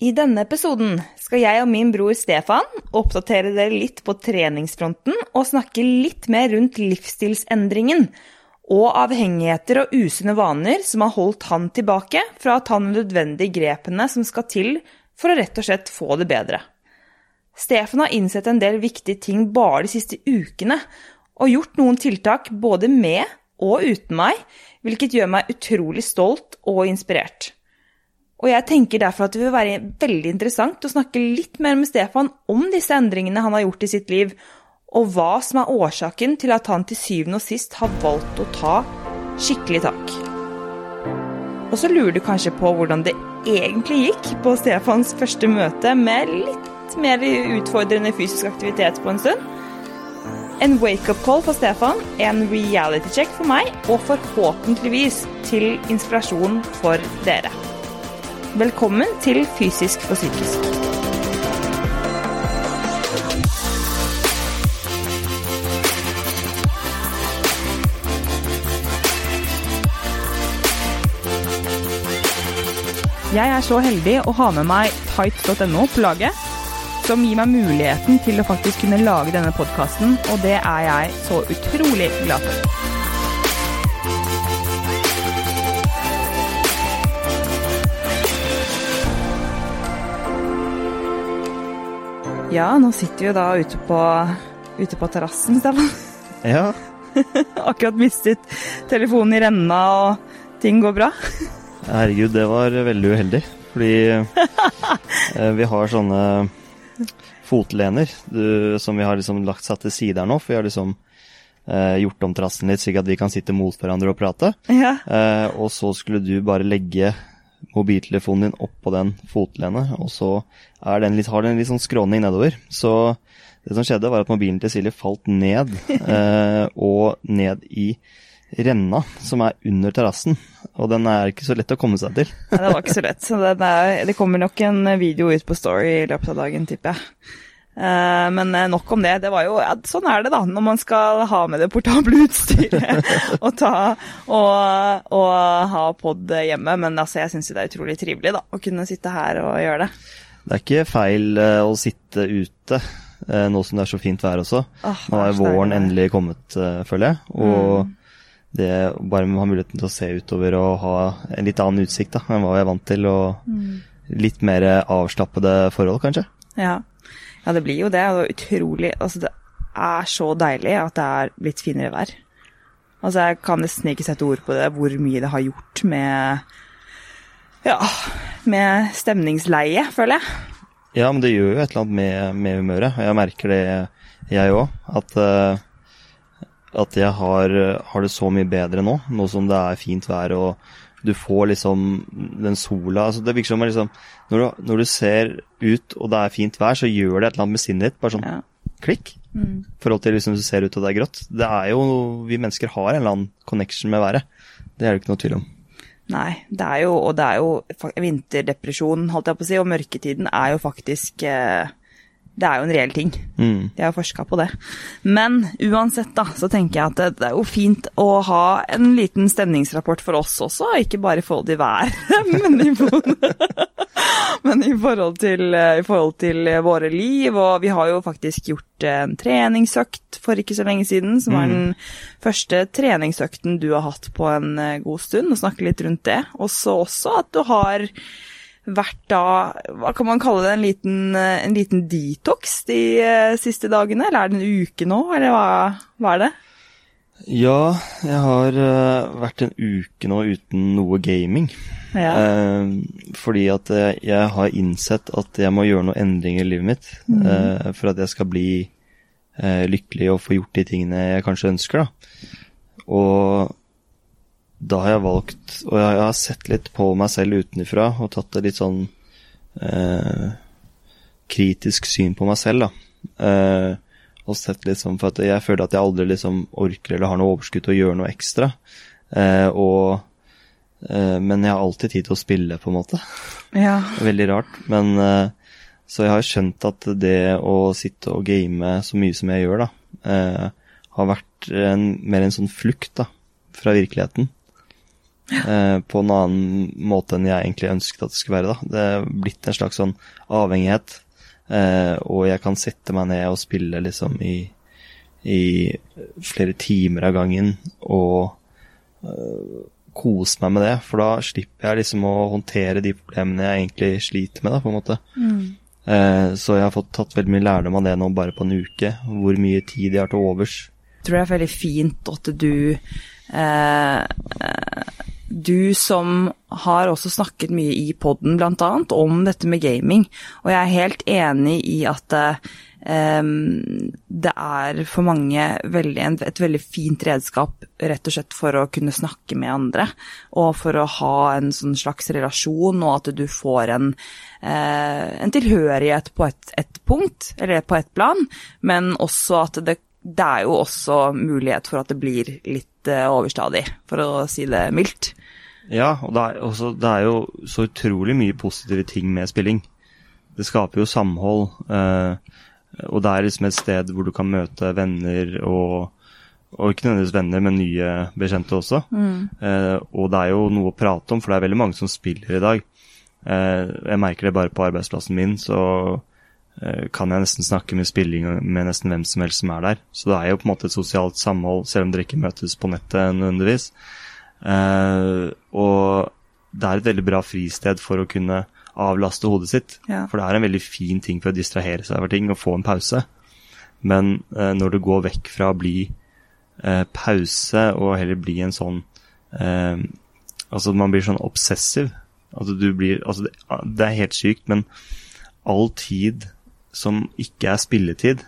I denne episoden skal jeg og min bror Stefan oppdatere dere litt på treningsfronten og snakke litt mer rundt livsstilsendringen og avhengigheter og usunne vaner som har holdt han tilbake fra å ta de nødvendige grepene som skal til for å rett og slett få det bedre. Stefan har innsett en del viktige ting bare de siste ukene, og gjort noen tiltak både med og uten meg, hvilket gjør meg utrolig stolt og inspirert. Og jeg tenker derfor at det vil være veldig interessant å snakke litt mer med Stefan om disse endringene han har gjort i sitt liv, og hva som er årsaken til at han til syvende og sist har valgt å ta skikkelig tak. Og så lurer du kanskje på hvordan det egentlig gikk på Stefans første møte med litt mer utfordrende fysisk aktivitet på en stund. En wake-up call for Stefan, en reality check for meg, og forhåpentligvis til inspirasjon for dere. Velkommen til Fysisk og psykisk. Jeg er så heldig å ha med meg tights.no på laget, som gir meg muligheten til å faktisk kunne lage denne podkasten, og det er jeg så utrolig glad for. Ja, nå sitter vi jo da ute på, ute på terrassen, Stefan. Ja. Akkurat mistet telefonen i renna, og ting går bra. Herregud, det var veldig uheldig. Fordi eh, vi har sånne fotlener du, som vi har liksom lagt satt til side her nå. For vi har liksom eh, gjort om terrassen litt, slik at vi kan sitte mot hverandre og prate. Ja. Eh, og så skulle du bare legge mobiltelefonen din oppå den fotlenet, og så den litt, har den litt sånn skråning nedover. Så det som skjedde, var at mobilen til Silje falt ned, eh, og ned i renna som er under terrassen. Og den er ikke så lett å komme seg til. Nei, det var ikke så lett. Så er, det kommer nok en video ut på Story i løpet av dagen, tipper jeg. Uh, men eh, nok om det. det var jo, ja, sånn er det da, når man skal ha med det portable utstyret og, ta, og, og ha pod hjemme. Men altså, jeg syns det er utrolig trivelig da, å kunne sitte her og gjøre det. Det er ikke feil uh, å sitte ute nå som det er så fint vær også. Oh, nå er våren endelig kommet, føler jeg. Og mm. det bare med å ha muligheten til å se utover og ha en litt annen utsikt da, enn hva jeg er vant til, og mm. litt mer avslappede forhold, kanskje. Ja. Ja, det blir jo det. Og utrolig Altså, det er så deilig at det er blitt finere vær. Altså, jeg kan nesten ikke sette ord på det, hvor mye det har gjort med Ja, med stemningsleie, føler jeg. Ja, men det gjør jo et eller annet med, med humøret. Jeg merker det, jeg òg. At, uh, at jeg har, har, det så mye bedre nå, nå som det er fint vær og du får liksom den sola altså Det virker som liksom når du, når du, ser ut og det er fint vær, så gjør det et eller annet med sinnet ditt. Bare sånn ja. klikk. Mm. forhold til liksom du ser ut og det er grått. Det er jo Vi mennesker har en eller annen connection med været. Det er det ikke noe tvil om. Nei, det er jo Og det er jo vinterdepresjonen, holdt jeg på å si, og mørketiden er jo faktisk eh, det er jo en reell ting. Mm. De har forska på det. Men uansett, da, så tenker jeg at det, det, er jo fint å ha en liten stemningsrapport for oss også, ikke bare i forhold til været, men, i men i, forhold til, i forhold til våre liv. Og vi har jo faktisk gjort en treningsøkt for ikke så lenge siden, som var mm. den første treningsøkten du har hatt på en eh, god stund, og snakke litt rundt det. Og så også at du har vært da Hva kan man kalle det? En liten, eh, en liten detox de uh, siste dagene? Eller er det en uke nå, eller hva, hva er det? Ja, jeg har uh, vært en uke nå uten noe gaming. Ja. Fordi at jeg har innsett at jeg må gjøre noen endringer i livet mitt mm. for at jeg skal bli lykkelig og få gjort de tingene jeg kanskje ønsker. da. Og da har jeg valgt Og jeg har sett litt på meg selv utenfra og tatt et litt sånn eh, kritisk syn på meg selv, da. Eh, og sett litt sånn For at jeg føler at jeg aldri liksom orker eller har noe overskudd til å gjøre noe ekstra. Eh, og eh, Men jeg har alltid tid til å spille, på en måte. Ja. Veldig rart. Men eh, Så jeg har skjønt at det å sitte og game så mye som jeg gjør, da, eh, har vært en, mer en sånn flukt da, fra virkeligheten. Eh, på en annen måte enn jeg egentlig ønsket at det skulle være. da. Det er blitt en slags sånn avhengighet, eh, og jeg kan sette meg ned og spille liksom i, i flere timer av gangen og eh, kose meg med det, for da slipper jeg liksom å håndtere de problemene jeg egentlig sliter med, da, på en måte. Mm. Eh, så jeg har fått tatt veldig mye lærdom av det nå bare på en uke, hvor mye tid jeg har til overs. Jeg tror det er veldig fint at du eh, Du som har også snakket mye i poden bl.a. om dette med gaming, og jeg er helt enig i at eh, det er for mange veldig, et veldig fint redskap rett og slett for å kunne snakke med andre, og for å ha en sånn slags relasjon, og at du får en, uh, en tilhørighet på et, et, punkt, eller på et plan, men også at det, det er jo også mulighet for at det blir litt eh, overstadig, for å si det mildt. Ja, og det er, også, det er jo så utrolig mye positive ting med spilling. Det skaper jo samhold. Eh, og det er liksom et sted hvor du kan møte venner og og ikke nødvendigvis venner, men nye bekjente også. Mm. Eh, og det er jo noe å prate om, for det er veldig mange som spiller i dag. Eh, jeg merker det bare på arbeidsplassen min, så kan jeg nesten snakke med spilling med nesten hvem som helst som er der. Så det er jo på en måte et sosialt samhold, selv om dere ikke møtes på nettet nødvendigvis. Uh, og det er et veldig bra fristed for å kunne avlaste hodet sitt. Ja. For det er en veldig fin ting for å distrahere seg over ting og få en pause. Men uh, når du går vekk fra å bli uh, pause og heller bli en sånn eh, Altså man blir sånn obsessiv. Altså du blir Altså det, det er helt sykt, men all tid som ikke er spilletid,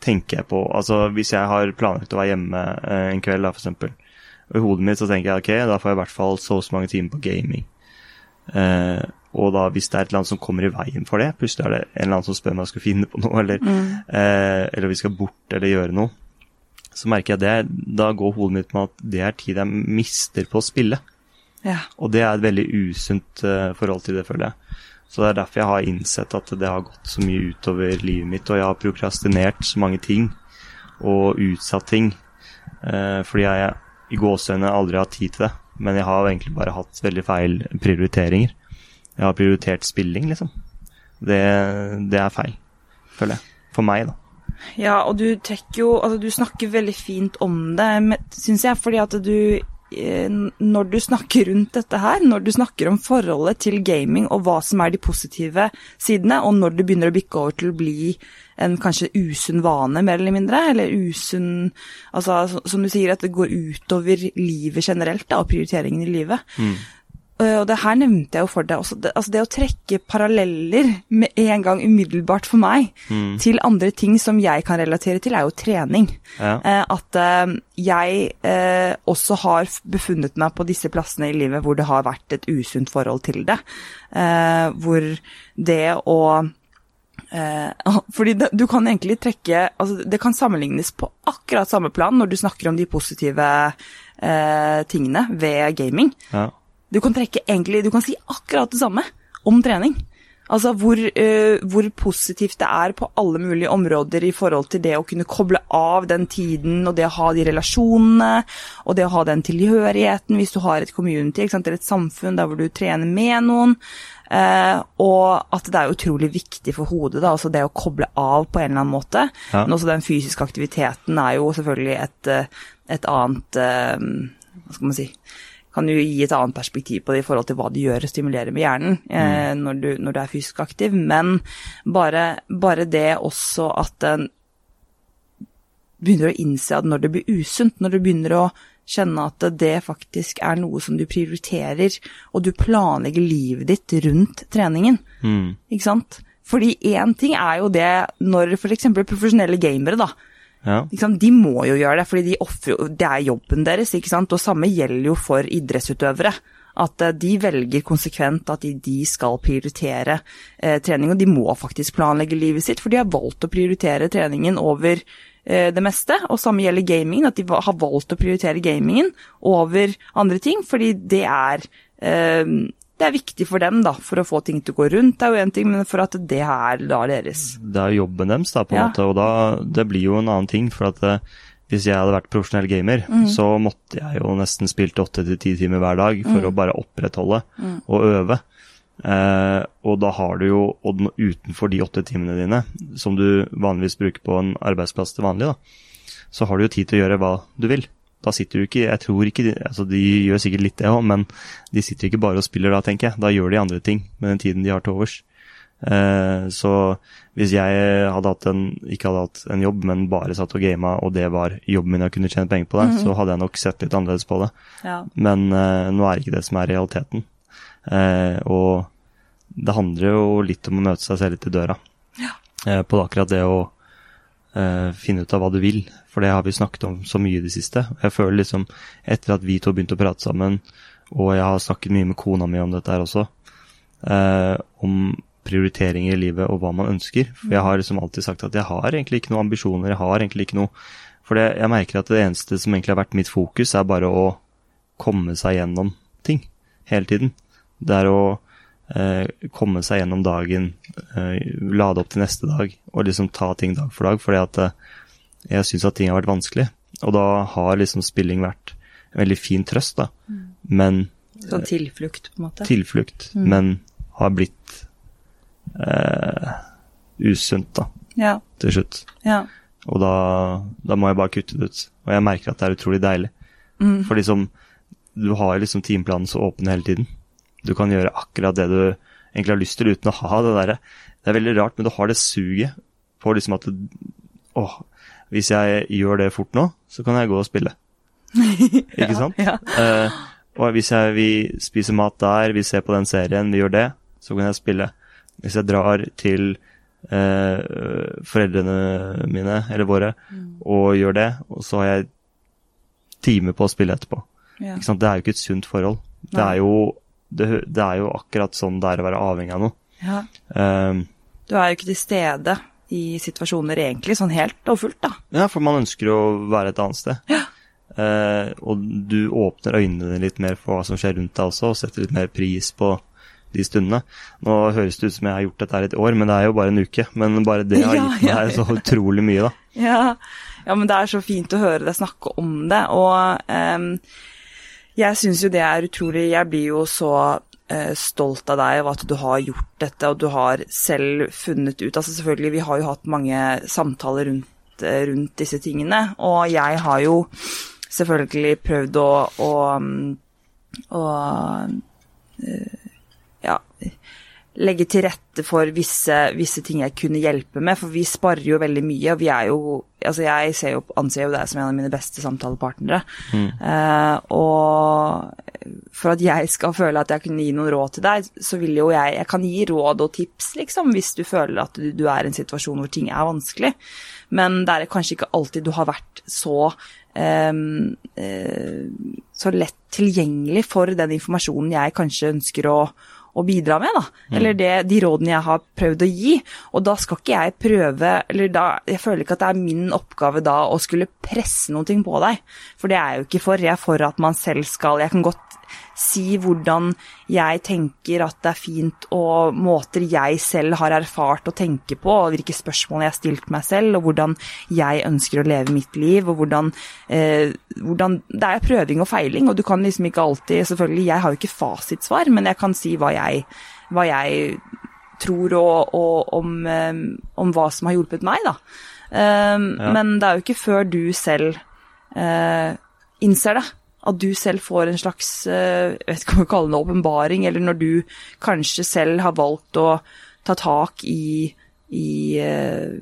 tenker jeg på Altså hvis jeg har planlagt å være hjemme eh, en kveld, da, og i hodet mitt så tenker jeg ok, da får jeg i hvert fall så og så mange timer på gaming. Eh, og da hvis det er et eller annet som kommer i veien for det, plutselig er det en eller annen som spør om jeg skal finne på noe, eller, mm. eh, eller vi skal bort eller gjøre noe, så merker jeg det. Da går hodet mitt med at det er tid jeg mister på å spille. Ja. Og det er et veldig usunt uh, forhold til det, føler jeg. Så det er derfor jeg har innsett at det har gått så mye utover livet mitt, og jeg har prokrastinert så mange ting og utsatt ting eh, fordi jeg i gåseøynene aldri har hatt tid til det. Men jeg har egentlig bare hatt veldig feil prioriteringer jeg har prioritert spilling, liksom. Det, det er feil, føler jeg. For meg, da. Ja, og du trekker jo Altså, du snakker veldig fint om det, syns jeg, fordi at du når du snakker rundt dette her, når du snakker om forholdet til gaming og hva som er de positive sidene, og når det begynner å bikke over til å bli en kanskje usunn vane, mer eller mindre, eller usunn Altså som du sier, at det går utover livet generelt, da, og prioriteringen i livet. Mm. Eh, og det her nevnte jeg jo for deg også. Det, altså det å trekke paralleller med en gang umiddelbart for meg mm. til andre ting som jeg kan relatere til, er jo trening. Ja. Eh, at eh, jeg eh, også har befunnet meg på disse plassene i livet hvor det har vært et usunt forhold til det. Eh, hvor det å eh, fordi det, du kan egentlig trekke altså Det kan sammenlignes på akkurat samme plan når du snakker om de positive tingene ved gaming. Ja. Du kan trekke egentlig Du kan si akkurat det samme om trening. Altså hvor, uh, hvor, positivt det er på alle mulige områder i forhold til det å kunne koble av den tiden, og det å ha de relasjonene, og det å ha den tilhørigheten hvis du har et community eller et samfunn der hvor du trener med noen. Uh, og at det er utrolig viktig for hodet, da, altså det å koble av på en eller annen måte. Ja. Men også den fysiske aktiviteten er jo selvfølgelig et, eh, et annet uh, Hva skal man si kan jo gi et annet perspektiv på det i forhold til hva det gjør og stimulerer med hjernen eh, mm. når, du, når, du, er fysisk aktiv. Men bare, bare det også at en begynner å innse at når det blir usunt, når du begynner å kjenne at det faktisk er noe som du prioriterer, og du planlegger livet ditt rundt treningen, mm. ikke sant. Fordi én ting er jo det når f.eks. profesjonelle gamere, da, ja. De må jo gjøre det, fordi de offrer, det er jobben deres. ikke sant? Og samme gjelder jo for idrettsutøvere. At eh, de velger konsekvent at de skal prioritere eh, trening. Og de må faktisk planlegge livet sitt, for de har valgt å prioritere treningen over eh, det meste. Og samme gjelder gamingen, at de har valgt å prioritere gamingen over andre ting, fordi det er eh, det er viktig for dem da, for å få ting til å gå rundt, det er jo én ting, men for at det er da deres. Det er jo jobben deres, da, på en ja. måte, og da, det blir jo en annen ting. For at eh, hvis jeg hadde vært profesjonell gamer, mm. så måtte jeg jo nesten spilt åtte til ti timer hver dag for mm. å bare opprettholde mm. og øve. Eh, og da har du jo og utenfor de åtte timene dine, som du vanligvis bruker på en arbeidsplass til vanlig, da, så har du jo tid til å gjøre hva du vil. Da sitter du ikke Jeg tror ikke altså de gjør sikkert litt det òg, men de sitter ikke bare og spiller da, tenker jeg. Da gjør de andre ting med den tiden de har til overs. Eh, så hvis jeg hadde hatt en, ikke hadde hatt en jobb, men bare satt og gama, og det var jobben min å kunne tjene penger på det, mm -hmm. så hadde jeg nok sett litt annerledes på det. Ja. Men uh, nå er det ikke det som er realiteten. Uh, og det handler jo litt om å møte seg selv litt i døra. Ja. Uh, på akkurat det å finne ut av hva du vil, for det har vi snakket om så mye i det siste. Jeg føler liksom, etter at vi to begynte å prate sammen, og jeg har snakket mye med kona mi om dette her også, om prioriteringer i livet og hva man ønsker. For jeg har liksom alltid sagt at jeg har egentlig ikke noen ambisjoner. Jeg har egentlig ikke noe For det, jeg merker at det eneste som egentlig har vært mitt fokus, er bare å komme seg gjennom ting hele tiden. Det er å komme seg gjennom dagen, eh, lade opp til neste dag og liksom ta ting dag for dag. Fordi at eh, jeg syns at ting har vært vanskelig. Og da har liksom spilling vært en veldig fin trøst, da. Mm. Men Sånn tilflukt, på en måte? Tilflukt. Mm. Men har blitt eh, usunt, da. Ja. Til slutt. Ja. Og da, da, må jeg bare kutte det ut. Og jeg merker at det er utrolig deilig. Mm. For liksom, du har liksom timeplanen så åpen hele tiden. Du kan gjøre akkurat det du egentlig har lyst til uten å ha det derre Det er veldig rart, men du har det suget på liksom at Å, hvis jeg gjør det fort nå, så kan jeg gå og spille. Ikke sant? Ja. Eh, og hvis jeg vil spise mat der, vi ser på den serien, vi gjør det, så kan jeg spille. Hvis jeg drar til eh, foreldrene mine, eller våre, mm. og gjør det, og så har jeg time på å spille etterpå. Ja. Det er jo ikke et sunt forhold. Det er, jo, det, det er, jo, akkurat sånn det er å være avhengig av noe. Ja. Um, du er jo ikke til stede i situasjoner egentlig, sånn helt og fullt, da. Ja, for man ønsker å være et annet sted. Ja. Uh, og du åpner øynene litt mer for hva som skjer rundt deg også, og setter litt mer pris på de stundene. Nå høres det ut som jeg har gjort dette her et år, men det er jo bare en uke. Men bare det har gitt meg så utrolig mye, da. Ja. ja. men det er så fint å høre deg snakke om det. Og um, jeg syns jo det er utrolig. Jeg blir jo så uh, stolt av deg og at du har gjort dette, og du har selv funnet ut. Altså selvfølgelig, vi har jo hatt mange samtaler rundt, uh, rundt disse tingene, og jeg har jo selvfølgelig prøvd å, å, å uh, ja, legge til rette for visse, visse, ting jeg kunne hjelpe med, for vi sparer jo veldig mye. Og vi er jo Altså, jeg jo, anser jo deg som en av mine beste samtalepartnere. Mm. Uh, og for at jeg skal føle at jeg kunne gi noen råd til deg, så vil jo jeg Jeg kan gi råd og tips, liksom, hvis du føler at du, du er i en situasjon hvor ting er vanskelig. Men det er kanskje ikke alltid du har vært så um, uh, så lett tilgjengelig for den informasjonen jeg kanskje ønsker å å bidra med, da. Mm. Eller det, de rådene jeg har prøvd å gi. Og da skal ikke jeg prøve Eller da Jeg føler ikke at det er min oppgave da å skulle presse noe på deg. For det er jeg jo ikke for. Jeg er for at man selv skal Jeg kan godt si hvordan jeg tenker at det er fint, og måter jeg selv har erfart å tenke på, og hvilke spørsmål jeg har stilt meg selv, og hvordan jeg ønsker å leve mitt liv, og hvordan, eh, hvordan Det er prøving og feiling, og du kan liksom ikke alltid Selvfølgelig, jeg har jo ikke fasitsvar, men jeg kan si hva jeg, hva jeg tror og, og om, um, om, hva som har hjulpet meg, da. Um, ja. Men det er jo ikke før du selv uh, innser det, at du selv får en slags eh, jeg vet ikke om jeg kaller det åpenbaring, eller når du kanskje selv har valgt å ta tak i, i, eh,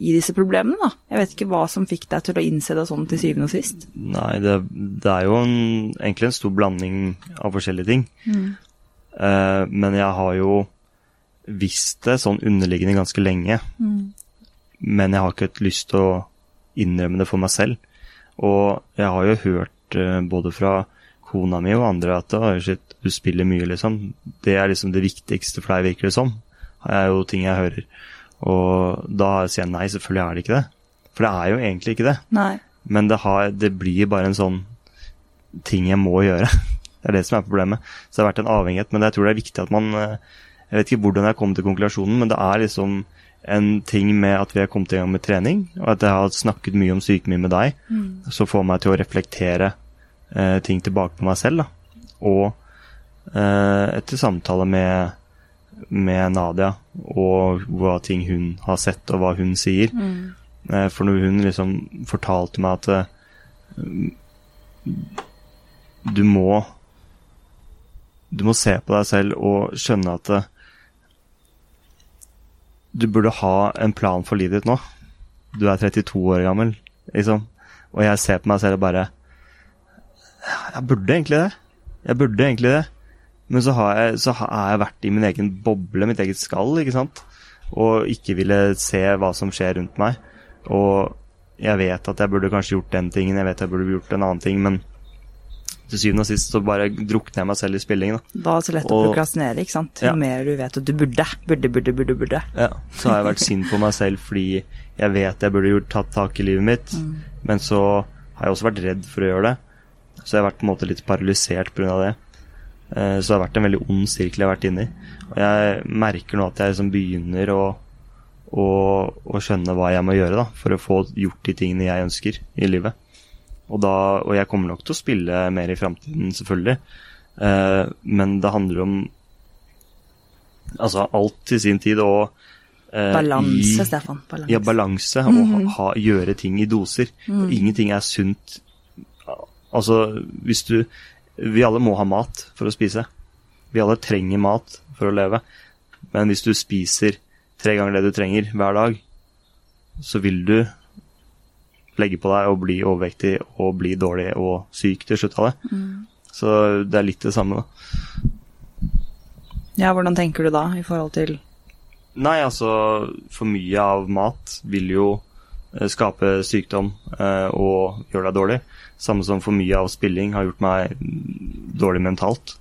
i, disse problemene, da. Jeg vet ikke hva som fikk deg til å innse det sånn til syvende og sist? Nei, det, det er jo en, egentlig en stor blanding av forskjellige ting. Mm. Uh, men jeg har jo visst det sånn underliggende ganske lenge. Mm. Men jeg har ikke hatt lyst til å innrømme det for meg selv. Og jeg har jo hørt Eh, både fra kona mi og andre at shit, du spiller mye, liksom. Det er liksom det viktigste for deg, virker det som. Det er jo ting jeg hører. Og da sier jeg nei, selvfølgelig er det ikke det. For det er jo egentlig ikke det. Nei. Men det, har, det blir bare en sånn ting jeg må gjøre. Det er det som er problemet. Så det har vært en avhengighet. Men jeg tror det er viktig at man eh, Jeg vet ikke hvordan jeg kom til konklusjonen, men det er liksom en ting med at vi har kommet i gang med trening, og at jeg har snakket mye om sykemye med deg, mm. så får meg til å reflektere eh, ting tilbake på meg selv. Da. Og eh, etter samtale med, med, Nadia og hva ting hun har sett, og hva hun sier. Mm. Eh, for når hun liksom fortalte meg at eh, du må Du må se på deg selv og skjønne at du burde ha en plan for livet ditt nå. Du er 32 år gammel, liksom. Og jeg ser på meg selv og bare Jeg burde egentlig det. Jeg burde egentlig det. Men så har jeg, så har jeg vært i min egen boble, mitt eget skall, ikke sant. Og ikke ville se hva som skjer rundt meg. Og jeg vet at jeg burde kanskje gjort den tingen, jeg vet jeg burde gjort en annen ting, men til syvende og sist så bare drukner jeg meg selv i spilling. Da, da er det så lett og, å prokrastinere, ikke sant. Jo ja. mer du vet at du burde, burde, burde, burde. burde. Ja, så har jeg vært sint på meg selv fordi jeg vet jeg burde gjort tatt tak i livet mitt, mm. men så har jeg også vært redd for å gjøre det. Så jeg har vært på en måte litt paralysert pga. det. Eh, så det har vært en veldig ond sirkel jeg har vært inni. Og jeg merker nå at jeg liksom begynner å, å, å skjønne hva jeg må gjøre da, for å få gjort de tingene jeg ønsker i livet. Og, da, og jeg kommer nok til å spille mer i framtiden, selvfølgelig. Eh, men det handler om altså alt til sin tid og eh, Balanse, i, Stefan. Balanse. Ja, balanse. Mm -hmm. Og mhm. ha, gjøre ting i doser. Mm. Ingenting er sunt. Altså, hvis du Vi alle må ha mat for å spise. Vi alle trenger mat for å leve. Men hvis du spiser tre ganger det du trenger hver dag, så vil du legge på deg og bli overvektig og bli dårlig og syk til slutt av det. Mm. Så det er litt det samme, da. Ja, hvordan tenker du da i forhold til Nei, altså for mye av mat vil jo eh, skape sykdom eh, og gjøre deg dårlig. Samme som for mye av spilling har gjort meg dårlig mentalt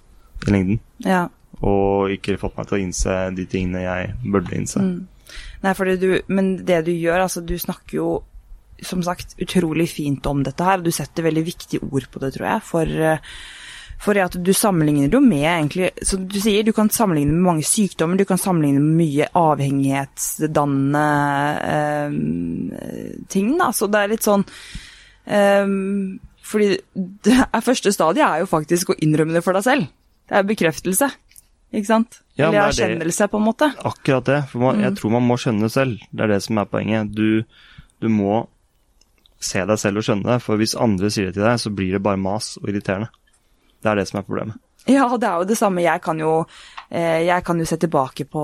i lengden. Ja. Og ikke fått meg til å innse de tingene jeg burde innse. Mm. Nei, du, men det du gjør, altså du snakker jo som sagt utrolig fint om dette her. Du setter veldig viktige ord på det, tror jeg. For, eh, for at du sammenligner jo med egentlig Som du sier, du kan sammenligne med mange sykdommer. Du kan sammenligne med mye avhengighetsdannende eh, ting, da. Så det er litt sånn eh, Fordi det er, første stadiet er jo faktisk å innrømme det for deg selv. Det er bekreftelse. Ikke sant? Ja, Eller erkjennelse, på en måte. Akkurat det. For man, mm. jeg tror man må skjønne det selv. Det er det som er poenget. Du, du må se deg selv og skjønne det. For hvis andre sier det til deg, så blir det bare mas og irriterende. Det er det som er problemet. Ja, det er jo det samme. Jeg kan jo, eh, jeg kan jo se tilbake på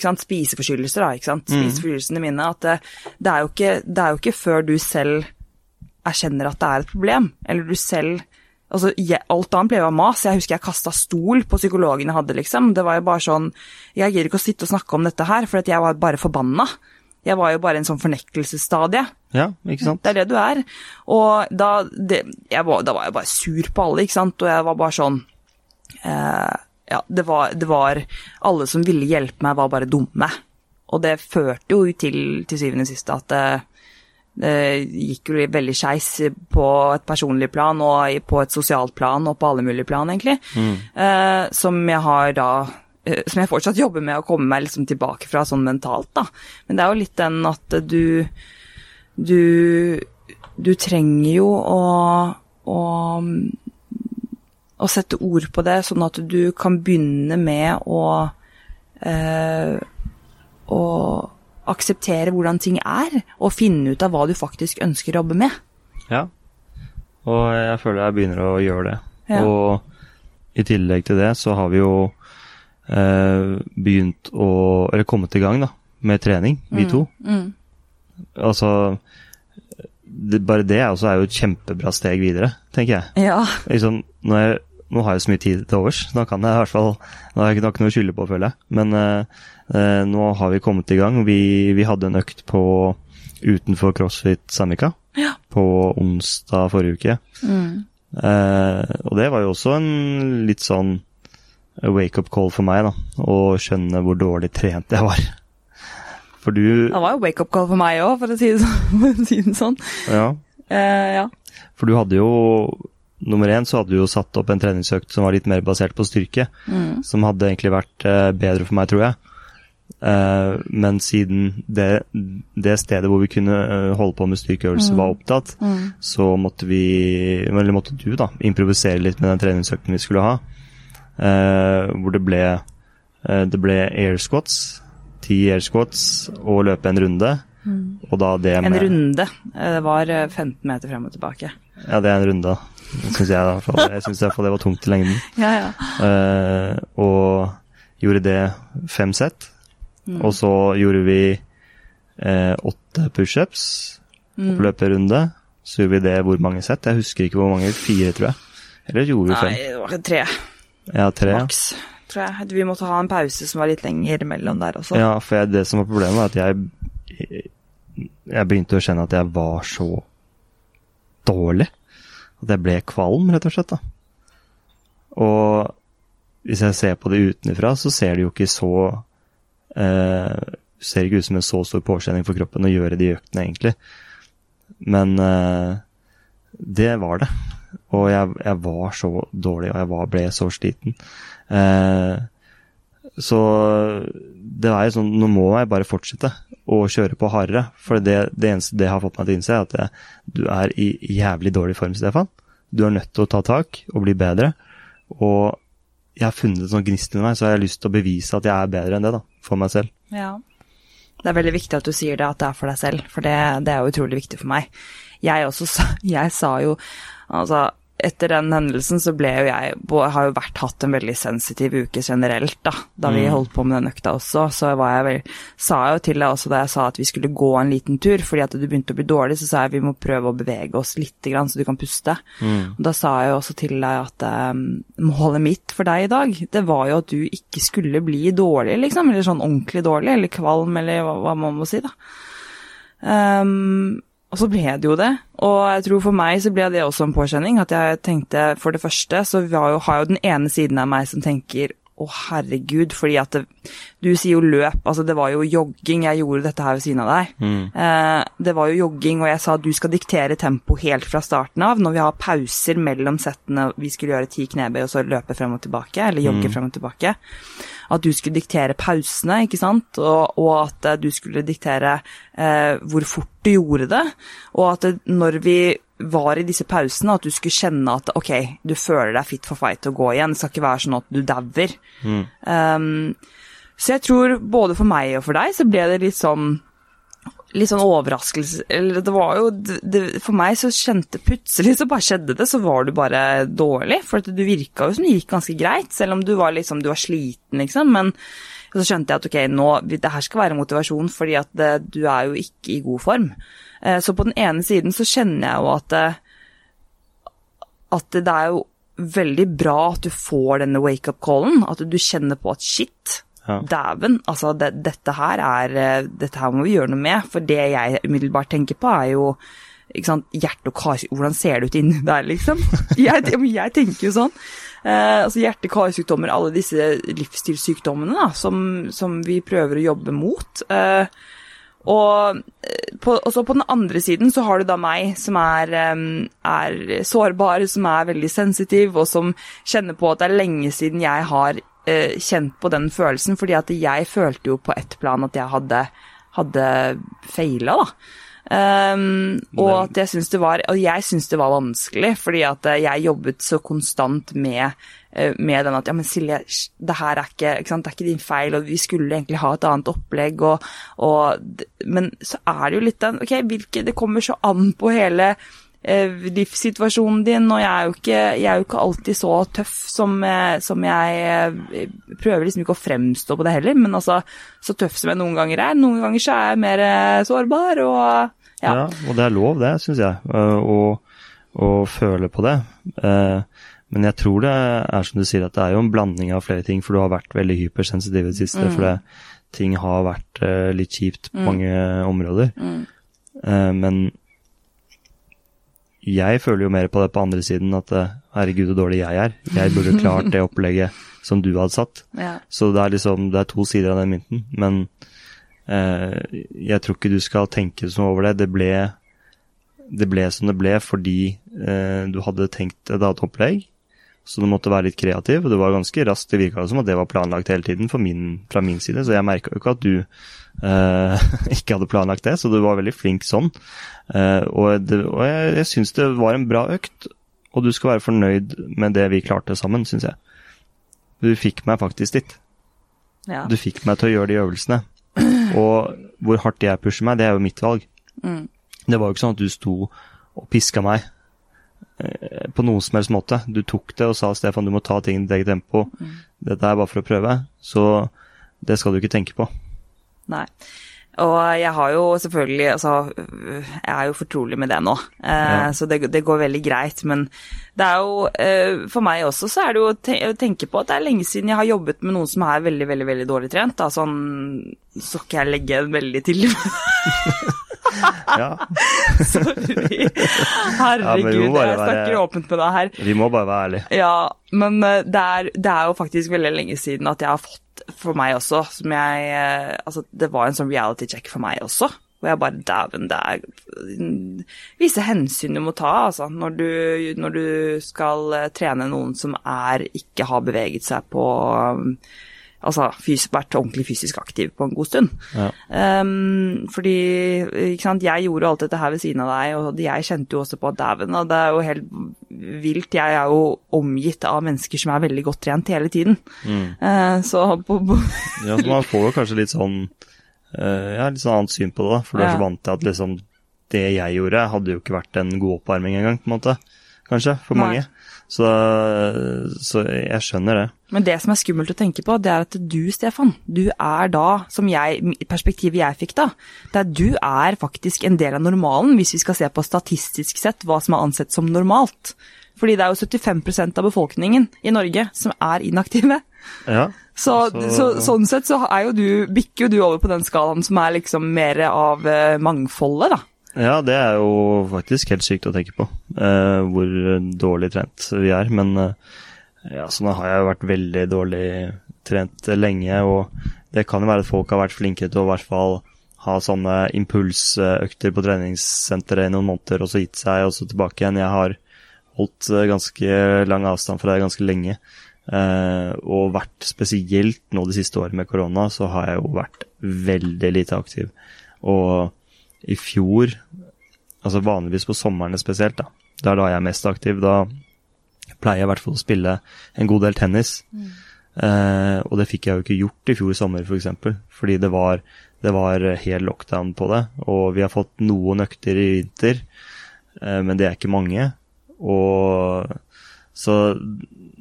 sant, spiseforstyrrelser, da. ikke sant? Mm. Spiseforstyrrelsene mine. At det, det, er ikke, det, er jo ikke, før du selv erkjenner at det er et problem, eller du selv Altså, jeg, alt annet ble jo mas. Jeg husker jeg kasta stol på psykologen jeg hadde, liksom. Det var jo bare sånn Jeg gidder ikke å sitte og snakke om dette her, for jeg var bare forbanna. Jeg var jo bare i en sånn fornektelsesstadie. Ja, ikke sant? Det er det du er. Og da, det, var, da var jeg bare sur på alle, ikke sant. Og jeg var bare sånn eh, Ja, det var, det var, Alle som ville hjelpe meg, var bare dumme. Og det førte jo til, til syvende og sist at det, det gikk jo veldig skeis på et personlig plan og på et sosialt plan og på alle mulige plan, egentlig. Mm. Eh, som jeg har da Eh, som jeg fortsatt jobber med å komme meg liksom tilbake fra sånn mentalt, da. Men det er jo litt den at du Du, du trenger jo å, å, å sette ord på det, sånn at du kan begynne med å eh, å akseptere hvordan ting er, og finne ut av hva du faktisk ønsker å jobbe med. Ja, og jeg føler jeg begynner å gjøre det. Ja. Og i tillegg til det så har vi jo eh, begynt å Eller kommet i gang da, med trening, vi mm. to. Mm. Altså det, Bare det også er jo et kjempebra steg videre, tenker jeg. Ja. Liksom, nå, jeg, nå, har jeg så mye tid til overs, nå kan jeg i hvert fall Nå har jeg ikke noe å skylde på, føler jeg. Men eh, nå har vi kommet i gang. Vi, vi hadde en økt på utenfor CrossFit Samika ja. på onsdag forrige uke. Mm. Eh, og det var jo også en litt sånn wake-up call for meg, da. Å skjønne hvor dårlig trent jeg var. For du Det var jo wake-up call for meg òg, for, for, å si det sånn. Ja. Uh, ja. For du hadde jo Nummer én så hadde du jo satt opp en treningsøkt som var litt mer basert på styrke. Mm. Som hadde egentlig vært uh, bedre for meg, tror jeg. Uh, men siden det, det, stedet hvor vi kunne holde på med styrkeøvelse, mm. var opptatt, mm. så måtte vi, eller måtte du da, improvisere litt med den treningsøkten vi skulle ha. Hvor det ble, det ble air squats, ti air squats og løpe en runde. Mm. Og da det med En runde. Det var 15 meter frem og tilbake. Ja, det er en runde, syns jeg. Jeg syns det var tungt i lengden. ja, ja. og gjorde det fem sett. Mm. Og så gjorde vi uh, åtte pushups, mm. oppløperunde. Så gjorde vi det hvor mange sett? Jeg husker ikke hvor mange. Fire, tror jeg. Eller gjorde vi fem? Nei, det var tre. Ja, tre. Maks, tror jeg. Vi måtte ha en pause som var litt lenger mellom der også. Ja, for jeg, det som var problemet, var at jeg Jeg begynte å kjenne at jeg var så dårlig. At jeg ble kvalm, rett og slett. da. Og hvis jeg ser på det utenfra, så ser det jo ikke så eh, Ser ikke ut som en så stor påkjenning for kroppen å gjøre de øktene, egentlig. Men eh, det var det. Og jeg, jeg, var så dårlig, og jeg var, ble så sliten. Eh, så det er jo sånn, nå må jeg bare fortsette å kjøre på hardere. For det, det eneste det har fått meg til å innse, er at jeg, du er i jævlig dårlig form, Stefan. Du er nødt til å ta tak og bli bedre. Og jeg har funnet en sånn gnist i meg, så jeg har lyst til å bevise at jeg er bedre enn det, da. For meg selv. Ja. Det er veldig viktig at du sier det, at det er for deg selv. For det, det er utrolig viktig for meg. Jeg også Jeg sa jo Altså, etter den hendelsen så ble jo jeg Har jo vært hatt en veldig sensitiv uke generelt, da. Da vi mm. holdt på med den økta også. Så var jeg vel Sa jeg jo til deg også da jeg sa at vi skulle gå en liten tur, fordi at du begynte å bli dårlig, så sa jeg vi må prøve å bevege oss litt, grann, så du kan puste. Mm. Og da sa jeg jo også til deg at um, målet mitt for deg i dag, det var jo at du ikke skulle bli dårlig, liksom. Eller sånn ordentlig dårlig, eller kvalm, eller hva, hva man må si, da. Um, og så ble det jo det. Og jeg tror for meg så ble det også en påkjenning. At jeg tenkte, for det første, så jo, har jo den ene siden av meg som tenker å, herregud, fordi at det, Du sier jo løp, altså det var jo jogging. Jeg gjorde dette her ved siden av deg. Mm. Eh, det var jo jogging, og jeg sa at du skal diktere tempo helt fra starten av. Når vi har pauser mellom settene, vi skulle gjøre ti knebøy og så løpe frem og tilbake, eller jogge mm. frem og tilbake at du skulle diktere pausene, ikke sant, og, og at du skulle diktere eh, hvor fort du gjorde det, og at det, når vi var i disse pausene, at du skulle kjenne at ok, du føler deg fit for fight til å gå igjen. Det skal ikke være sånn at du dauer. Mm. Um, så jeg tror både for meg og for deg så ble det litt sånn litt sånn overraskelse Eller det var jo det, For meg så kjente plutselig så bare skjedde det, så var du bare dårlig. For at du virka jo som det gikk ganske greit, selv om du var liksom Du var sliten, liksom. Men så skjønte jeg at ok, nå Det her skal være motivasjon, fordi at det, du er jo ikke i god form. Eh, så på den ene siden så kjenner jeg jo at at det er jo veldig bra at du får denne wake-up-callen. At du kjenner på at shit, ja. Dæven, altså det, dette her er eh, Dette her må vi gjøre noe med. For det jeg umiddelbart tenker på, er jo hjerte- og kar... Hvordan ser det ut inni der, liksom? Jeg, jeg tenker jo sånn. Eh, altså Hjerte-karsykdommer, alle disse livsstilssykdommene da, som, som, vi prøver å jobbe mot. Eh, og eh, på, også på den andre siden så har du da meg, som er, er sårbar, som er veldig sensitiv, og som kjenner på at det er lenge siden jeg har eh, kjent på den følelsen, fordi at jeg følte jo på ett plan at jeg hadde, hadde feila, da. Um, og at jeg syns det var Og jeg syns det var vanskelig, fordi at eh, jeg jobbet så konstant med, med den at ja, men Silje, det her er ikke, ikke det er ikke din feil, og vi skulle egentlig ha et annet opplegg, og, og Men så er det jo litt den Ok, hvilke Det kommer så an på hele Eh, livssituasjonen din, og jeg er, jo ikke, jeg er jo ikke alltid så tøff som, eh, som, jeg eh, Prøver liksom ikke å fremstå på det heller, men altså så tøff som jeg noen ganger er. Noen ganger så er jeg mer sårbar, og ja. ja og det er lov, det, syns jeg, å, å, føle på det. Men jeg tror det er som du sier, at det er jo en blanding av flere ting, for du har vært veldig hypersensitiv i det siste. Mm. For ting har vært litt kjipt på mm. mange områder. Mm. Men jeg føler jo mer på det på andre siden, at uh, herregud, så dårlig jeg er. Jeg burde klart det opplegget som du hadde satt. Ja. Så det er liksom, det er to sider av den mynten. Men jeg tror ikke du skal tenke sånn over det. Det ble, det ble som det ble fordi du hadde tenkt et annet opplegg. Så du måtte være litt kreativ. Og det var ganske raskt, det virka som at det var planlagt hele tiden min, fra min side, så jeg merka jo ikke at du uh, ikke hadde planlagt det, så du var veldig flink sånn. Uh, og, det, og jeg, jeg syns det var en bra økt, og du skal være fornøyd med det vi klarte sammen, syns jeg. Du fikk meg faktisk dit. Ja. Du fikk meg til å gjøre de øvelsene. Og hvor hardt jeg pusher meg, det er jo mitt valg. Mm. Det var jo ikke sånn at du sto og piska meg på noen som helst måte. Du tok det og sa Stefan, du må ta ting i ditt eget tempo. Mm. Dette er bare for å prøve. Så det skal du ikke tenke på. Nei. Og jeg har jo selvfølgelig Altså, jeg er jo fortrolig med det nå, eh, ja. så det, det, går veldig greit. Men det er jo eh, For meg også så er det jo å tenke på at det er lenge siden jeg har jobbet med noen som er veldig, veldig veldig dårlig trent. Da sånn Så skal jeg legge en veldig til. ja. Sorry. Herregud, ja, jeg snakker åpent med deg her. Vi må bare være ærlige. Ja, men eh, det er, det er jo faktisk veldig lenge siden at jeg har fått for meg også, som jeg eh, Altså, det var en sånn reality check for meg også. Hvor jeg bare Dæven, det er visse hensyn du må ta, altså. Når du, når du skal eh, trene noen som er Ikke har beveget seg på altså vært ordentlig fysisk aktiv på en god stund. Ja. Um, fordi ikke sant, jeg gjorde alt dette her ved siden av deg, og jeg kjente jo også på dæven, og det er jo helt vilt. Jeg er jo omgitt av mennesker som er veldig godt trent hele tiden. Mm. Uh, så på, på Ja, så man får jo kanskje litt sånn uh, ja, litt sånn annet syn på det, da. For du er så vant til at liksom det jeg gjorde, hadde jo ikke vært en god oppvarming engang, på en måte. Kanskje, for Nei. mange. Så, så, jeg skjønner det. Men det som er skummelt å tenke på, det er at du, Stefan, du er da, som jeg, perspektivet jeg fikk da, det er du er faktisk en del av normalen, hvis vi skal se på statistisk sett hva som er ansett som normalt. Fordi det er jo 75% av befolkningen i Norge som er inaktive. Ja, så, så... så, sånn sett så er jo du, bikker jo du over på den skalaen som er liksom mer av eh, mangfoldet, da. Ja, det er jo faktisk helt sykt å tenke på, uh, hvor dårlig trent vi er. Men uh, ja, så nå har jeg vært veldig dårlig trent lenge, og det kan jo være at folk har vært flinkere til å i hvert fall ha sånne impulsøkter på treningssenteret i noen måneder, og så gitt seg, og så tilbake igjen. Jeg har holdt eh, ganske lang avstand fra det ganske lenge. Uh, og vært spesielt nå de siste årene med korona, så har jeg jo vært veldig lite aktiv. Og i fjor, altså vanligvis på somrene spesielt, da, det er da jeg er mest aktiv, da pleier jeg i hvert fall å spille en god del tennis. Mm. Eh, og det fikk jeg jo ikke gjort i fjor sommer, f.eks., for eksempel, fordi det var, det var hel lockdown på det. Og vi har fått noen økter i vinter, eh, men det er ikke mange. Og så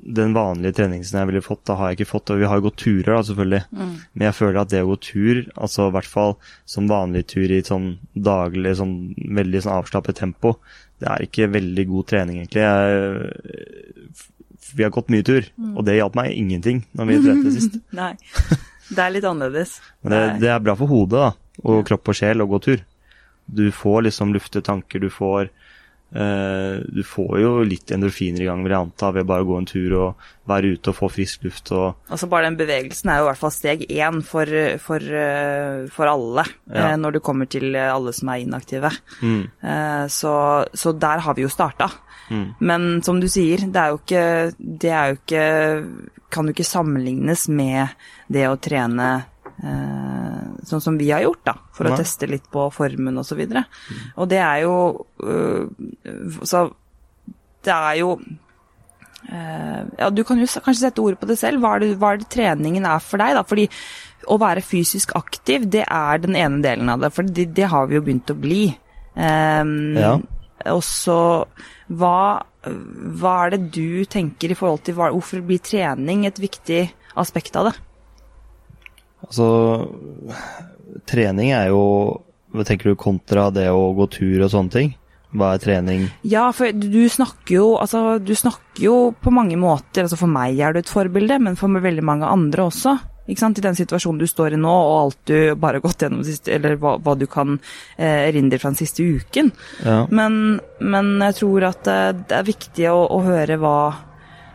den vanlige treningsen jeg ville fått, da har jeg ikke fått. Og vi har jo gått turer, da, selvfølgelig. Mm. Men jeg føler at det å gå tur, altså i hvert fall som vanlig tur i sånn daglig, sånn veldig sånn avslappet tempo, det er ikke veldig god trening, egentlig. Jeg, vi har gått mye tur, mm. og det hjalp meg ingenting når vi trente sist. Nei, det er litt annerledes. Men det, det, er bra for hodet, da, og kropp og sjel å gå tur. Du får liksom lufte tanker, du får du får jo litt endorfiner i gang, vil jeg anta, ved bare å gå en tur og være ute og få frisk luft. Og altså Bare den bevegelsen er jo i hvert fall steg én for, for, uh, for alle, ja. uh, når du kommer til alle som er inaktive. Mm. Så, så, der har vi jo starta. Mm. Men som du sier, det er jo ikke Det er jo ikke Kan jo ikke sammenlignes med det å trene Eh, sånn som vi har gjort, da, for ja. å teste litt på formen osv. Og, mm. og det er jo øh, Så det er jo øh, Ja, du kan jo kanskje sette ord på det selv. Hva er det, hva er det treningen er for deg, da? Fordi å være fysisk aktiv, det er den ene delen av det. For det, det har vi jo begynt å bli. Um, ja. Og så hva, hva er det du tenker i forhold til hva, hvorfor blir trening et viktig aspekt av det? Altså, trening er jo tenker du kontra det å gå tur og sånne ting? Hva er trening? Ja, for du snakker jo, altså, du snakker jo på mange måter altså For meg er du et forbilde, men for veldig mange andre også. Ikke sant? I den situasjonen du står i nå, og alt du bare har gått gjennom, siste, eller hva, hva, du kan eh, erindre fra den siste uken. Ja. Men, men, jeg tror at det, eh, det er viktig å, å høre hva,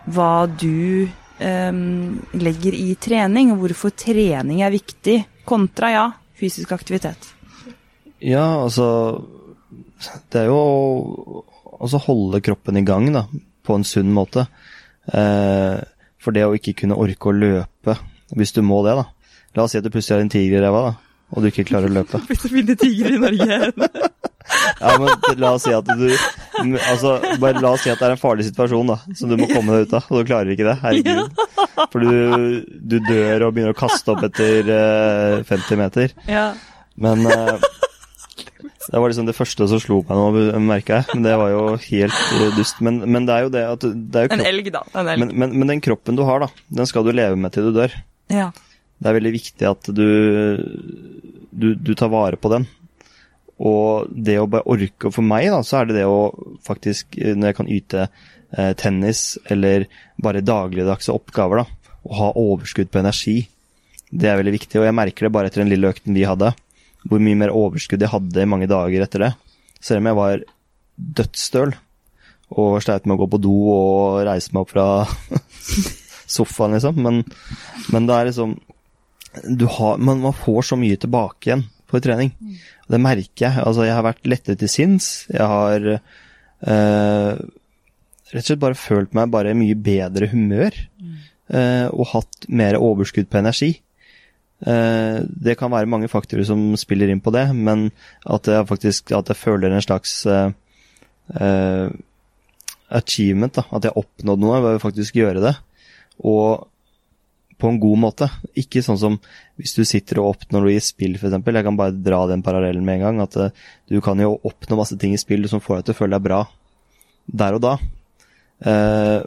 hva du legger i trening, og hvorfor trening er viktig, kontra ja, fysisk aktivitet? Ja, altså Det er jo å altså holde kroppen i gang da, på en sunn måte. Eh, for det å ikke kunne orke å løpe, hvis du må det, da. La oss si at du plutselig har en tiger i ræva, da, og du ikke klarer å løpe. Plutselig du finner tigre i Norge Ja, men la oss si at du Altså, bare la oss si at det er en farlig situasjon, da, som du må komme deg ut av, og du klarer ikke det. Herregud. For du, du dør og begynner å kaste opp etter uh, 50 meter. Ja. Men uh, det var liksom det første som slo meg nå, merka jeg. Men det var jo helt uh, dust. Men, men, det er jo det at det er jo En elg, da. En elg. Men, men, men, den kroppen du har, da, den skal du leve med til du dør. Ja. Det er veldig viktig at du, du, du tar vare på den. Og det å bare orke For meg, da, så er det det å faktisk, når jeg kan yte eh, tennis eller bare dagligdagse oppgaver, da, å ha overskudd på energi. Det er veldig viktig, og jeg merker det bare etter den lille økten vi hadde hvor mye mer overskudd jeg hadde i mange dager etter det. Selv om jeg var dødsstøl og sleit med å gå på do og reise meg opp fra sofaen, liksom. Men, men, det er liksom har, man, man, får så mye tilbake igjen på trening. Det merker jeg. Altså, jeg har vært lettere til sinns. Jeg har eh, rett og slett bare følt meg bare mye bedre humør. Eh, og hatt mer overskudd på energi. Eh, det kan være mange faktorer som spiller inn på det, men at jeg faktisk at jeg føler en slags uh, uh, achievement, da. At jeg har oppnådd noe ved å faktisk gjøre det. Og på en god måte. Ikke sånn som hvis du sitter og oppnår noe i spill, f.eks. Jeg kan bare dra den parallellen med en gang. At uh, du kan jo oppnå masse ting i spill som får deg til å føle deg bra der og da.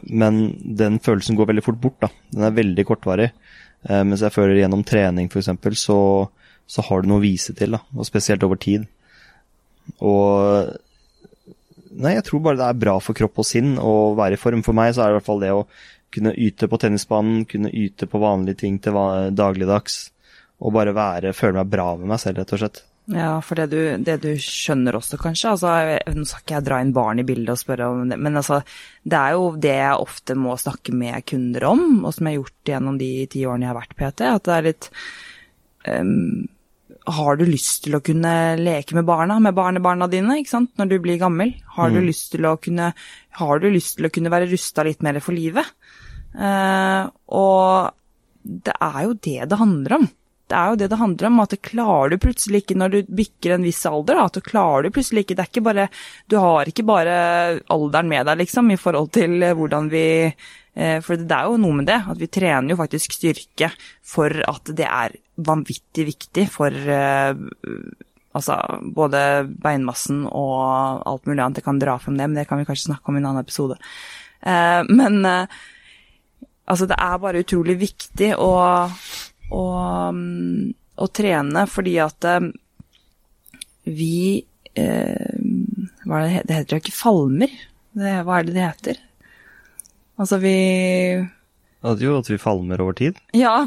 men den følelsen går veldig fort bort. da. Den er veldig kortvarig. Eh, mens jeg føler gjennom trening f.eks. Så, så har du noe å vise til, da, og spesielt over tid. Og Nei, jeg tror bare det er bra for kropp og sinn å være i form. For meg så er det i hvert fall det å kunne yte på tennisbanen, kunne yte på vanlige ting til dagligdags. Og bare være, føle meg bra med meg selv, rett og slett. Ja, for det du, det du, skjønner også, kanskje altså, Nå skal ikke jeg dra inn barn i bildet og spørre om det, men altså, det er jo det jeg ofte må snakke med kunder om, og som jeg har gjort gjennom de ti årene jeg har vært PT, at det er litt um, Har du lyst til å kunne leke med barna, med barnebarna dine, ikke sant, når du blir gammel? Har mm. du lyst til å kunne Har du lyst til å kunne være rusta litt mer for livet? Uh, og det er jo det det handler om det er jo det det handler om, at det klarer du plutselig ikke når du bikker en viss alder. At du klarer du plutselig ikke Det er ikke bare Du har ikke bare alderen med deg, liksom, i forhold til hvordan vi eh, For det er jo noe med det, at vi trener jo faktisk styrke for at det er vanvittig viktig for eh, altså både beinmassen og alt mulig annet. Jeg kan dra frem det, men det kan vi kanskje snakke om i en annen episode. Eh, men altså, det er bare utrolig viktig å å, å trene fordi at eh, vi eh, Hva er det det heter? jo ikke falmer? Det, hva er det det heter? Altså vi at Jo, at vi falmer over tid? Ja,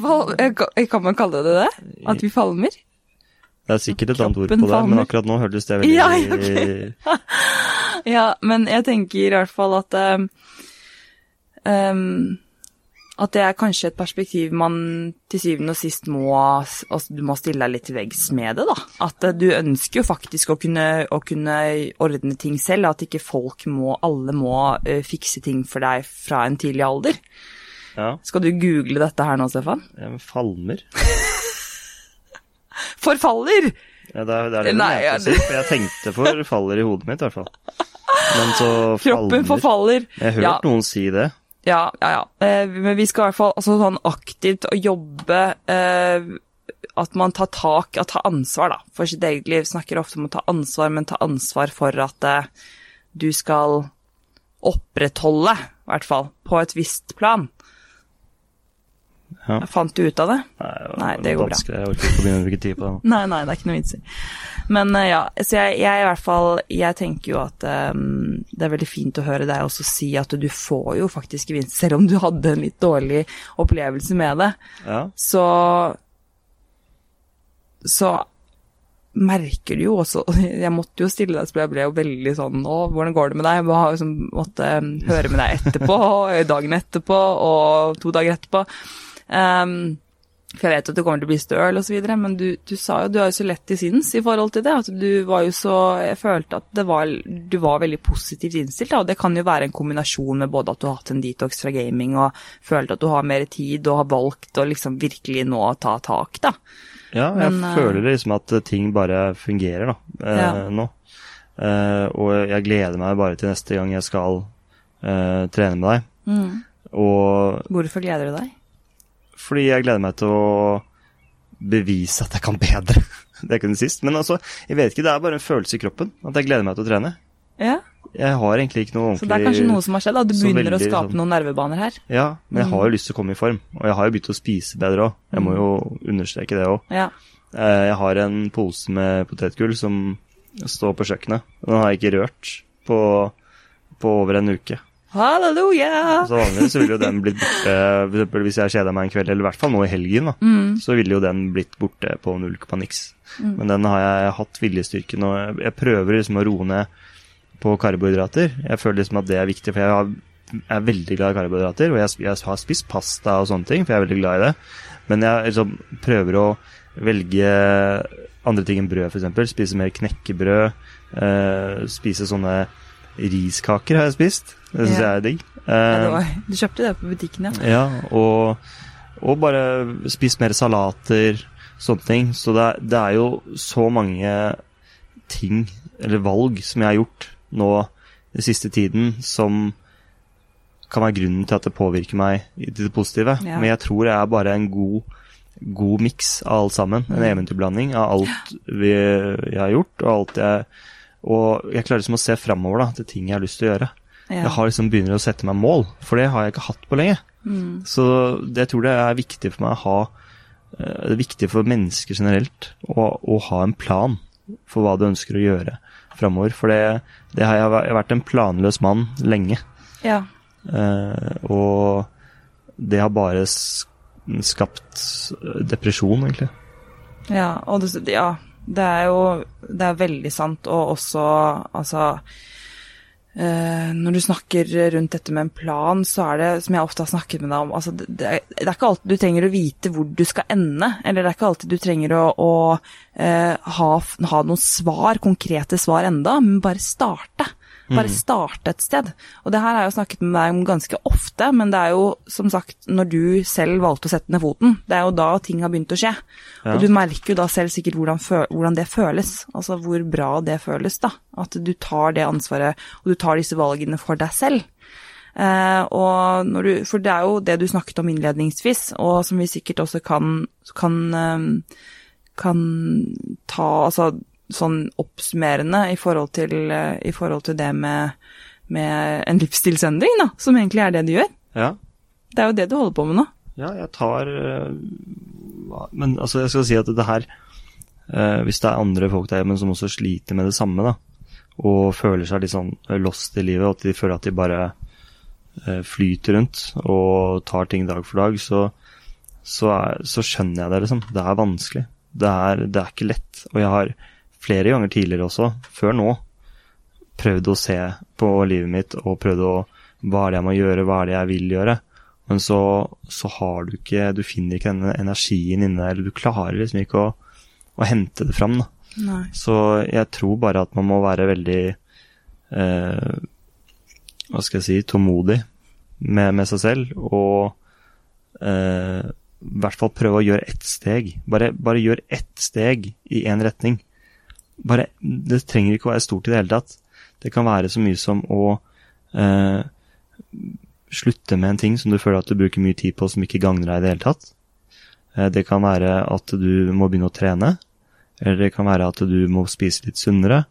kan man kalle det det? At vi falmer? Det er sikkert et annet ord på det, men akkurat nå hørtes det veldig ja, okay. ja, men jeg tenker i hvert fall at um, at det er kanskje et perspektiv man til syvende og sist må altså Du må stille deg litt til veggs med det, da. At eh, du ønsker jo faktisk å kunne, å kunne, ordne ting selv. At ikke folk må Alle må uh, fikse ting for deg fra en tidlig alder. Ja. Skal du google dette her nå, Stefan? Falmer. Forfaller! Ja, det er det, er det Nei, ja. For jeg tenkte forfaller i hodet mitt, i hvert fall. Men så falmer Kroppen forfaller. Jeg har hørt ja. noen si det. Ja, ja, ja. Eh, men vi skal i hvert fall altså, sånn aktivt å jobbe eh, At man tar tak, at tar ansvar da, for sitt eget liv. Snakker ofte om å ta ansvar, men ta ansvar for at eh, du skal opprettholde, i hvert fall, på et visst plan. Ja. Fant du ut av det? Nei, det, nei, det går bra. Jeg orker ikke å begynne å bruke tid på det. Nei, nei, det er ikke noe vits i. Men uh, ja, så jeg, jeg, i hvert fall Jeg tenker jo at um, det er veldig fint å høre deg også si at du får jo faktisk gevinst, selv om du hadde en litt dårlig opplevelse med det. Ja. Så Så merker du jo også Jeg måtte jo stille deg, så jeg ble jo veldig sånn Å, hvordan går det med deg? Jeg liksom, måtte um, høre med deg etterpå, dagen etterpå og to dager etterpå. Um, For jeg vet at du kommer til å bli støl videre, men du, du, sa jo du er jo så lett til sinns i forhold til det. At du var jo så Jeg følte at det var, du var veldig positivt innstilt, da. Og det kan jo være en kombinasjon med både at du har hatt en detox fra gaming og følt at du har mer tid og har valgt å liksom virkelig nå ta tak, da. Ja, jeg men, føler liksom at ting bare fungerer, da. Eh, ja. Nå. Eh, og jeg gleder meg bare til neste gang jeg skal eh, trene med deg. Mm. Og Hvorfor gleder du deg? Fordi jeg gleder meg til å bevise at jeg kan bedre. det kunne sist. Men altså, jeg vet ikke, det er bare en følelse i kroppen at jeg gleder meg til å trene. Ja. Jeg har egentlig ikke noe ordentlig Så det er kanskje noe som har skjedd? da, Du begynner veldig, å skape sånn, noen nervebaner her? Ja, men jeg har jo mm. lyst til å komme i form. Og jeg har jo begynt å spise bedre òg. Jeg må jo understreke det òg. Ja. Eh, jeg har en pose med potetgull som står på kjøkkenet. Den har jeg ikke rørt på, på over en uke. Halleluja! Så vanligvis ville jo den blitt borte for eksempel hvis jeg kjeda meg en kveld, eller i hvert fall nå i helgen, da, mm. så ville jo den blitt borte på null komma niks. Mm. Men den har jeg hatt viljestyrken, og jeg, prøver liksom å roe ned på karbohydrater. Jeg føler liksom at det er viktig, for jeg, har, jeg er veldig glad i karbohydrater. Og jeg, jeg, har spist pasta og sånne ting, for jeg er veldig glad i det. Men jeg liksom prøver å velge andre ting enn brød, f.eks. Spise mer knekkebrød. Eh, spise sånne riskaker har jeg spist. Det syns jeg er digg. Ja, du kjøpte det på butikken, ja. Ja, og, og bare spist mer salater, sånne ting. Så det er, det er, jo så mange ting, eller valg, som jeg har gjort nå den siste tiden, som kan være grunnen til at det påvirker meg i det positive. Ja. Men jeg tror jeg er bare en god, god miks av alt sammen. En mm. eventyrblanding av alt vi, jeg har gjort, og alt jeg og jeg klarer liksom å se framover til ting jeg har lyst til å gjøre. Ja. Jeg har liksom begynner å sette meg mål, for det har jeg ikke hatt på lenge. Mm. Så det, jeg tror det er viktig for meg å ha eh, Det er viktig for mennesker generelt å, å ha en plan for hva du ønsker å gjøre framover. For det, det har jeg, jeg, har vært en planløs mann lenge. Ja. Eh, og det har bare skapt depresjon, egentlig. Ja, og det, ja, det er jo det er veldig sant, og også altså Når du snakker rundt dette med en plan, så er det, som jeg ofte har snakket med deg om altså det, det, er ikke alltid du trenger å vite hvor du skal ende, eller det er ikke alltid du trenger å, å eh, ha, ha, noen svar, konkrete svar enda, men bare starte. Bare mm. starte et sted. Og det her har jeg jo snakket med deg om ganske ofte, men det er jo som sagt når du selv valgte å sette ned foten, det er jo da ting har begynt å skje. Ja. Og du merker jo da selv sikkert hvordan, hvordan, det føles, altså hvor bra det føles, da. At du tar det ansvaret, og du tar disse valgene for deg selv. Eh, du, for det er jo det du snakket om innledningsvis, og som vi sikkert også kan, kan, eh, kan ta Altså sånn oppsummerende i forhold til, eh, i forhold til det med, med, en livsstilsendring, da, som egentlig er det du gjør. Ja. Det er jo det du holder på med nå. Ja, jeg tar eh, Men altså, jeg skal si at det her eh, Hvis det er andre folk der hjemme som også sliter med det samme, da, og føler seg litt sånn lost i livet, og at de føler at de bare flyter rundt og tar ting dag for dag, så, så, er, så skjønner jeg det, liksom. Det er vanskelig. Det er, det er ikke lett. Og jeg har flere ganger tidligere også, før nå, prøvd å se på livet mitt og prøvd å Hva er det jeg må gjøre, hva er det jeg vil gjøre? Men så, så har du ikke Du finner ikke den energien inne eller du klarer liksom ikke å, å hente det fram. Så jeg tror bare at man må være veldig eh, Hva skal jeg si tålmodig med, med seg selv, og eh, i hvert fall prøve å gjøre ett steg. Bare, bare gjør ett steg i én retning bare, Det trenger ikke å være stort i det hele tatt. Det kan være så mye som å eh, slutte med en ting som du føler at du bruker mye tid på som ikke gagner deg i det hele tatt. Eh, det kan være at du må begynne å trene. Eller det kan være at du må spise litt sunnere.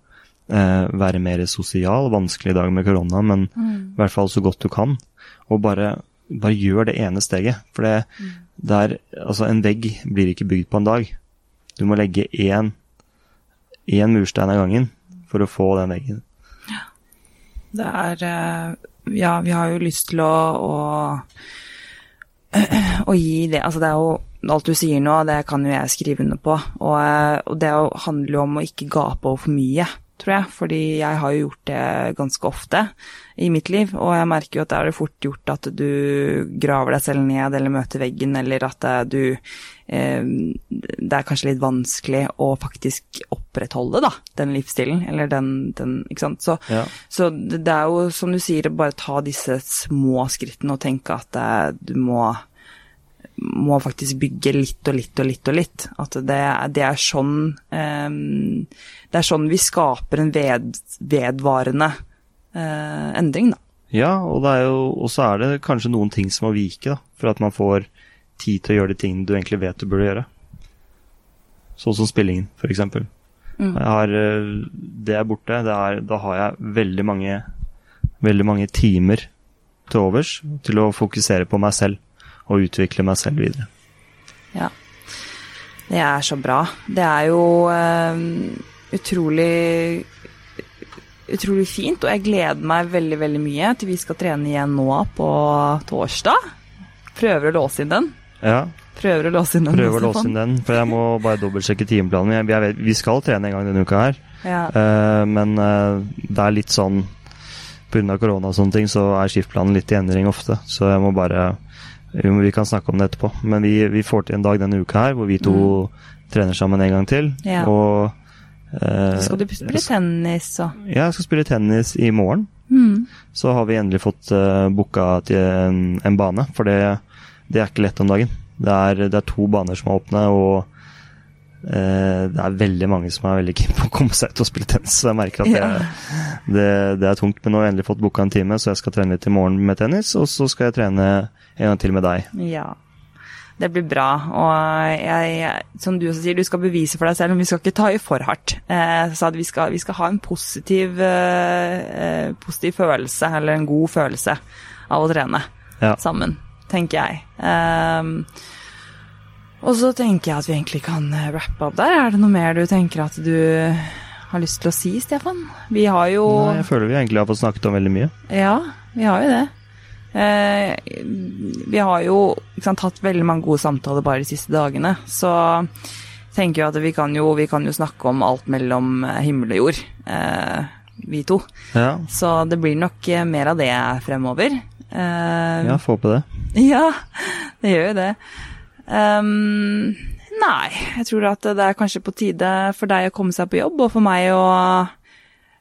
Eh, være mer sosial. Vanskelig i dag med korona, men mm. i hvert fall så godt du kan. Og bare, bare gjør det ene steget. For det, mm. der, altså en vegg blir ikke bygd på en dag. Du må legge én én murstein av gangen for å få den veggen. Ja. Det er eh, Ja, vi har jo lyst til å, å, å gi det Altså, det er jo alt du sier nå, det kan jo jeg skrive under på. Og, og det handler jo om å ikke gape over for mye. Tror jeg. Fordi jeg har jo gjort det ganske ofte i mitt liv, og jeg merker jo at det er fort gjort at du graver deg selv ned eller møter veggen, eller at du eh, Det er kanskje litt vanskelig å faktisk opprettholde da, den livsstilen, eller den, den Ikke sant. Så, ja. så, det er jo som du sier, bare ta disse små skrittene og tenke at det, du må må faktisk bygge litt og litt og litt og litt. At det, det er sånn um, Det er sånn vi skaper en ved, vedvarende uh, endring, da. Ja, og så er det kanskje noen ting som må vike, da, for at man får tid til å gjøre de tingene du egentlig vet du burde gjøre. Sånn som spillingen, f.eks. Mm. Eh, det er borte. Det er, da har jeg veldig mange, veldig mange timer til overs til å fokusere på meg selv og utvikle meg selv videre. Ja. Det er så bra. Det er jo uh, utrolig utrolig fint, og jeg gleder meg veldig veldig mye til vi skal trene igjen nå på torsdag. Prøver å låse inn den. Ja. Prøver å låse inn den. Prøver å låse inn den, for jeg må bare dobbeltsjekke timeplanen. Vi skal trene en gang denne uka her, ja. uh, men uh, det er litt sånn Pga. korona og sånne ting, så er skiftplanen litt i endring ofte. Så jeg må bare vi kan snakke om det etterpå. Men vi, vi, får til en dag denne uka her hvor vi to mm. trener sammen en gang til. Ja. Og eh, Skal du spille tennis og Ja, jeg skal spille tennis i morgen. Mm. Så har vi endelig fått uh, booka til en, en, bane, for det, det, er ikke lett om dagen. Det er, det er to baner som er åpne, og det er veldig mange som er veldig keen på å komme seg ut og spille tennis. Så jeg merker at det, ja. det, det, er tungt. Men nå har jeg endelig fått booka en time, så jeg skal trene litt i morgen med tennis. Og så skal jeg trene en gang til med deg. Ja. Det blir bra. Og jeg, som du også sier, du skal bevise for deg selv, men vi skal ikke ta i for hardt. Eh, så vi skal, vi skal, ha en positiv, eh, positiv følelse, eller en god følelse, av å trene ja. sammen, tenker jeg. Eh, og så tenker jeg at vi egentlig kan eh, rappe opp der. Er det noe mer du tenker at du har lyst til å si, Stefan? Vi har jo Nei, Jeg føler vi egentlig har fått snakket om veldig mye. Ja, vi har jo det. Eh, vi har jo sant, hatt veldig mange gode samtaler bare de siste dagene. Så tenker jeg at vi kan jo, vi kan jo snakke om alt mellom himmel og jord, eh, vi to. Ja. Så det blir nok eh, mer av det fremover. Eh, ja, få på det. Ja, det gjør jo det. Um, nei, jeg tror at det er kanskje på tide for deg å komme seg på jobb, og for meg å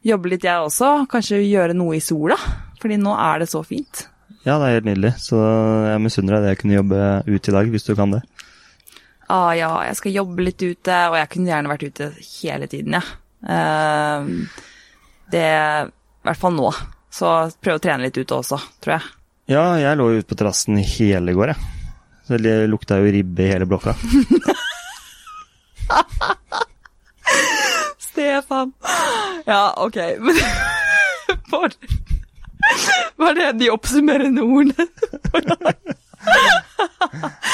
jobbe litt, jeg også. Kanskje gjøre noe i sola, fordi nå er det så fint. Ja, det er helt nydelig, så jeg misunner deg det jeg kunne jobbe ut i dag, hvis du kan det. Ah, ja, jeg skal jobbe litt ute, og jeg kunne gjerne vært ute hele tiden, jeg. Ja. Um, det I hvert fall nå. Så prøv å trene litt ute også, tror jeg. Ja, jeg lå ute på terrassen hele går, jeg. Så det lukta jo ribbe i hele blokka. Stefan. Ja, ok. Men var, var det de oppsummerende ordene?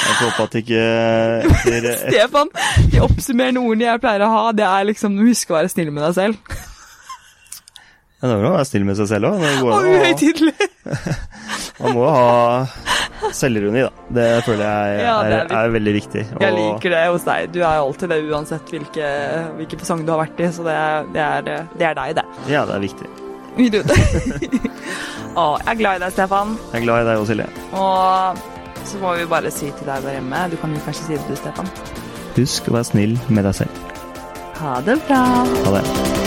jeg får håpe at ikke Stefan, de oppsummerende ordene jeg pleier å ha, det er liksom husk å være snill med deg selv. Ja, det er å være snill med seg selv òg. Og uhøytidelig. Man må ha selvironi, da. Det føler jeg er, ja, er, er, veldig viktig. Og... Jeg liker det hos deg. Du er alltid det uansett hvilke, hvilke fasong du har vært i. Så det er, det, er, det er, deg, det. Ja, det er viktig. Å, jeg er glad i deg, Stefan. Jeg er glad i deg òg, Silje. Og så må vi bare si til deg der hjemme Du kan jo kanskje si det du, Stefan. Husk å være snill med deg selv. Ha det bra. Ha det.